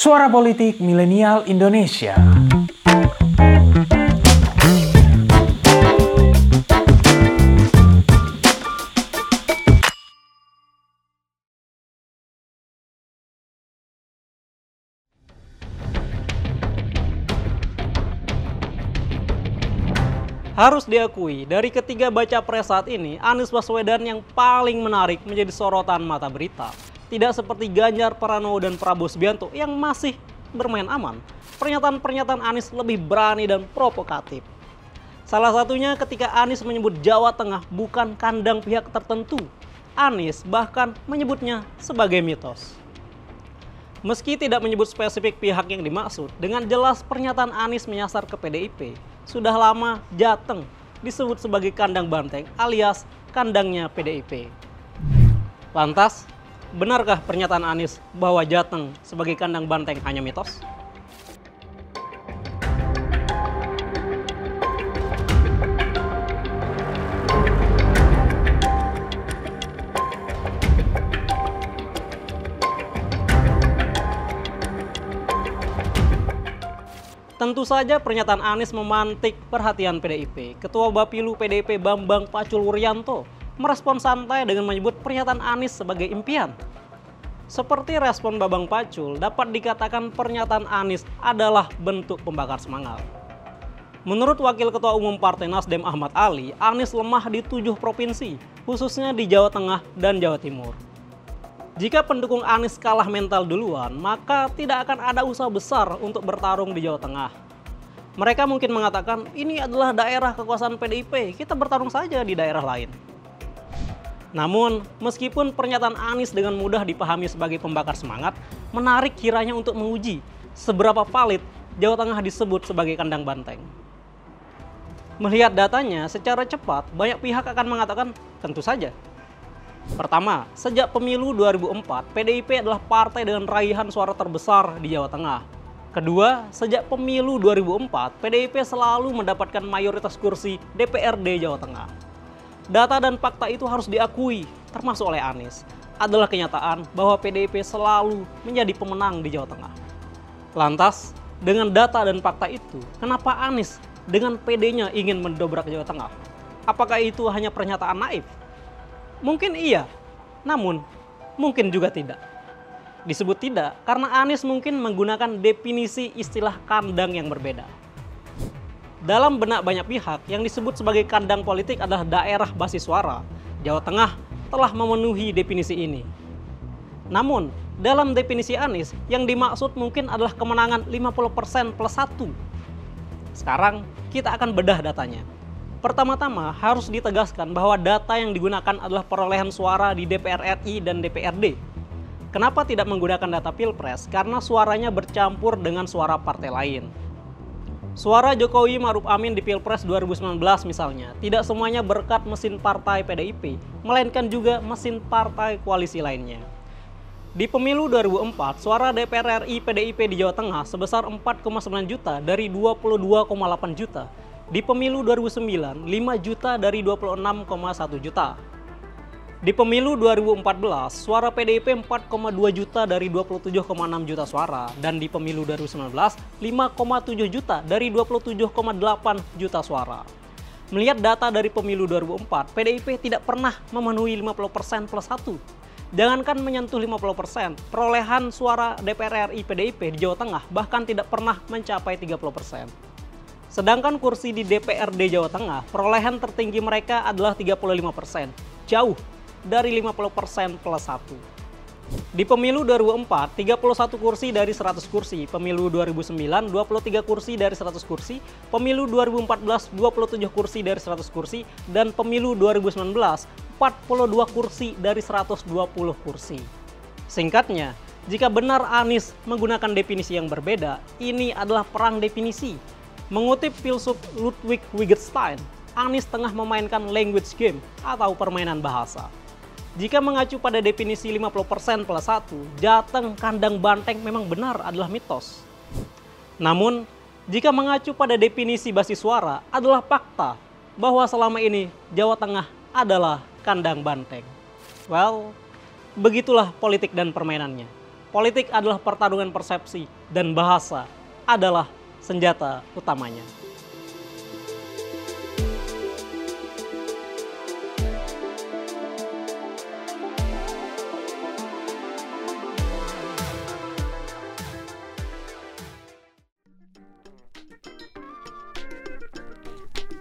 Suara Politik Milenial Indonesia. Harus diakui, dari ketiga baca pres saat ini, Anies Baswedan yang paling menarik menjadi sorotan mata berita. Tidak seperti Ganjar Pranowo dan Prabowo Subianto yang masih bermain aman. Pernyataan-pernyataan Anies lebih berani dan provokatif. Salah satunya ketika Anies menyebut Jawa Tengah bukan kandang pihak tertentu. Anies bahkan menyebutnya sebagai mitos. Meski tidak menyebut spesifik pihak yang dimaksud, dengan jelas pernyataan Anies menyasar ke PDIP sudah lama Jateng disebut sebagai kandang banteng alias kandangnya PDIP. Lantas, benarkah pernyataan Anies bahwa Jateng sebagai kandang banteng hanya mitos? Tentu saja pernyataan Anies memantik perhatian PDIP. Ketua Bapilu PDIP Bambang Pacul Wuryanto merespon santai dengan menyebut pernyataan Anies sebagai impian. Seperti respon Babang Pacul, dapat dikatakan pernyataan Anies adalah bentuk pembakar semangat. Menurut Wakil Ketua Umum Partai Nasdem Ahmad Ali, Anies lemah di tujuh provinsi, khususnya di Jawa Tengah dan Jawa Timur. Jika pendukung Anies kalah mental duluan, maka tidak akan ada usaha besar untuk bertarung di Jawa Tengah. Mereka mungkin mengatakan, ini adalah daerah kekuasaan PDIP, kita bertarung saja di daerah lain. Namun, meskipun pernyataan Anies dengan mudah dipahami sebagai pembakar semangat, menarik kiranya untuk menguji seberapa valid Jawa Tengah disebut sebagai kandang banteng. Melihat datanya, secara cepat banyak pihak akan mengatakan tentu saja Pertama, sejak pemilu 2004, PDIP adalah partai dengan raihan suara terbesar di Jawa Tengah. Kedua, sejak pemilu 2004, PDIP selalu mendapatkan mayoritas kursi DPRD Jawa Tengah. Data dan fakta itu harus diakui, termasuk oleh Anies, adalah kenyataan bahwa PDIP selalu menjadi pemenang di Jawa Tengah. Lantas, dengan data dan fakta itu, kenapa Anies dengan PD-nya ingin mendobrak Jawa Tengah? Apakah itu hanya pernyataan naif? Mungkin iya, namun mungkin juga tidak. Disebut tidak karena Anies mungkin menggunakan definisi istilah kandang yang berbeda. Dalam benak banyak pihak, yang disebut sebagai kandang politik adalah daerah basis suara. Jawa Tengah telah memenuhi definisi ini. Namun, dalam definisi Anies, yang dimaksud mungkin adalah kemenangan 50% plus 1. Sekarang, kita akan bedah datanya. Pertama-tama harus ditegaskan bahwa data yang digunakan adalah perolehan suara di DPR RI dan DPRD. Kenapa tidak menggunakan data Pilpres? Karena suaranya bercampur dengan suara partai lain. Suara Jokowi Maruf Amin di Pilpres 2019 misalnya, tidak semuanya berkat mesin partai PDIP, melainkan juga mesin partai koalisi lainnya. Di pemilu 2004, suara DPR RI PDIP di Jawa Tengah sebesar 4,9 juta dari 22,8 juta di pemilu 2009, 5 juta dari 26,1 juta. Di pemilu 2014, suara PDIP 4,2 juta dari 27,6 juta suara. Dan di pemilu 2019, 5,7 juta dari 27,8 juta suara. Melihat data dari pemilu 2004, PDIP tidak pernah memenuhi 50% plus 1. Jangankan menyentuh 50%, perolehan suara DPR RI PDIP di Jawa Tengah bahkan tidak pernah mencapai 30%. Sedangkan kursi di DPRD Jawa Tengah, perolehan tertinggi mereka adalah 35%, jauh dari 50% plus 1. Di pemilu 2004, 31 kursi dari 100 kursi, pemilu 2009, 23 kursi dari 100 kursi, pemilu 2014, 27 kursi dari 100 kursi, dan pemilu 2019, 42 kursi dari 120 kursi. Singkatnya, jika benar Anies menggunakan definisi yang berbeda, ini adalah perang definisi Mengutip filsuf Ludwig Wittgenstein, Anies tengah memainkan language game atau permainan bahasa. Jika mengacu pada definisi 50% plus 1, Jateng kandang banteng memang benar adalah mitos. Namun, jika mengacu pada definisi basis suara adalah fakta bahwa selama ini Jawa Tengah adalah kandang banteng. Well, begitulah politik dan permainannya. politik adalah pertarungan persepsi dan bahasa adalah senjata utamanya.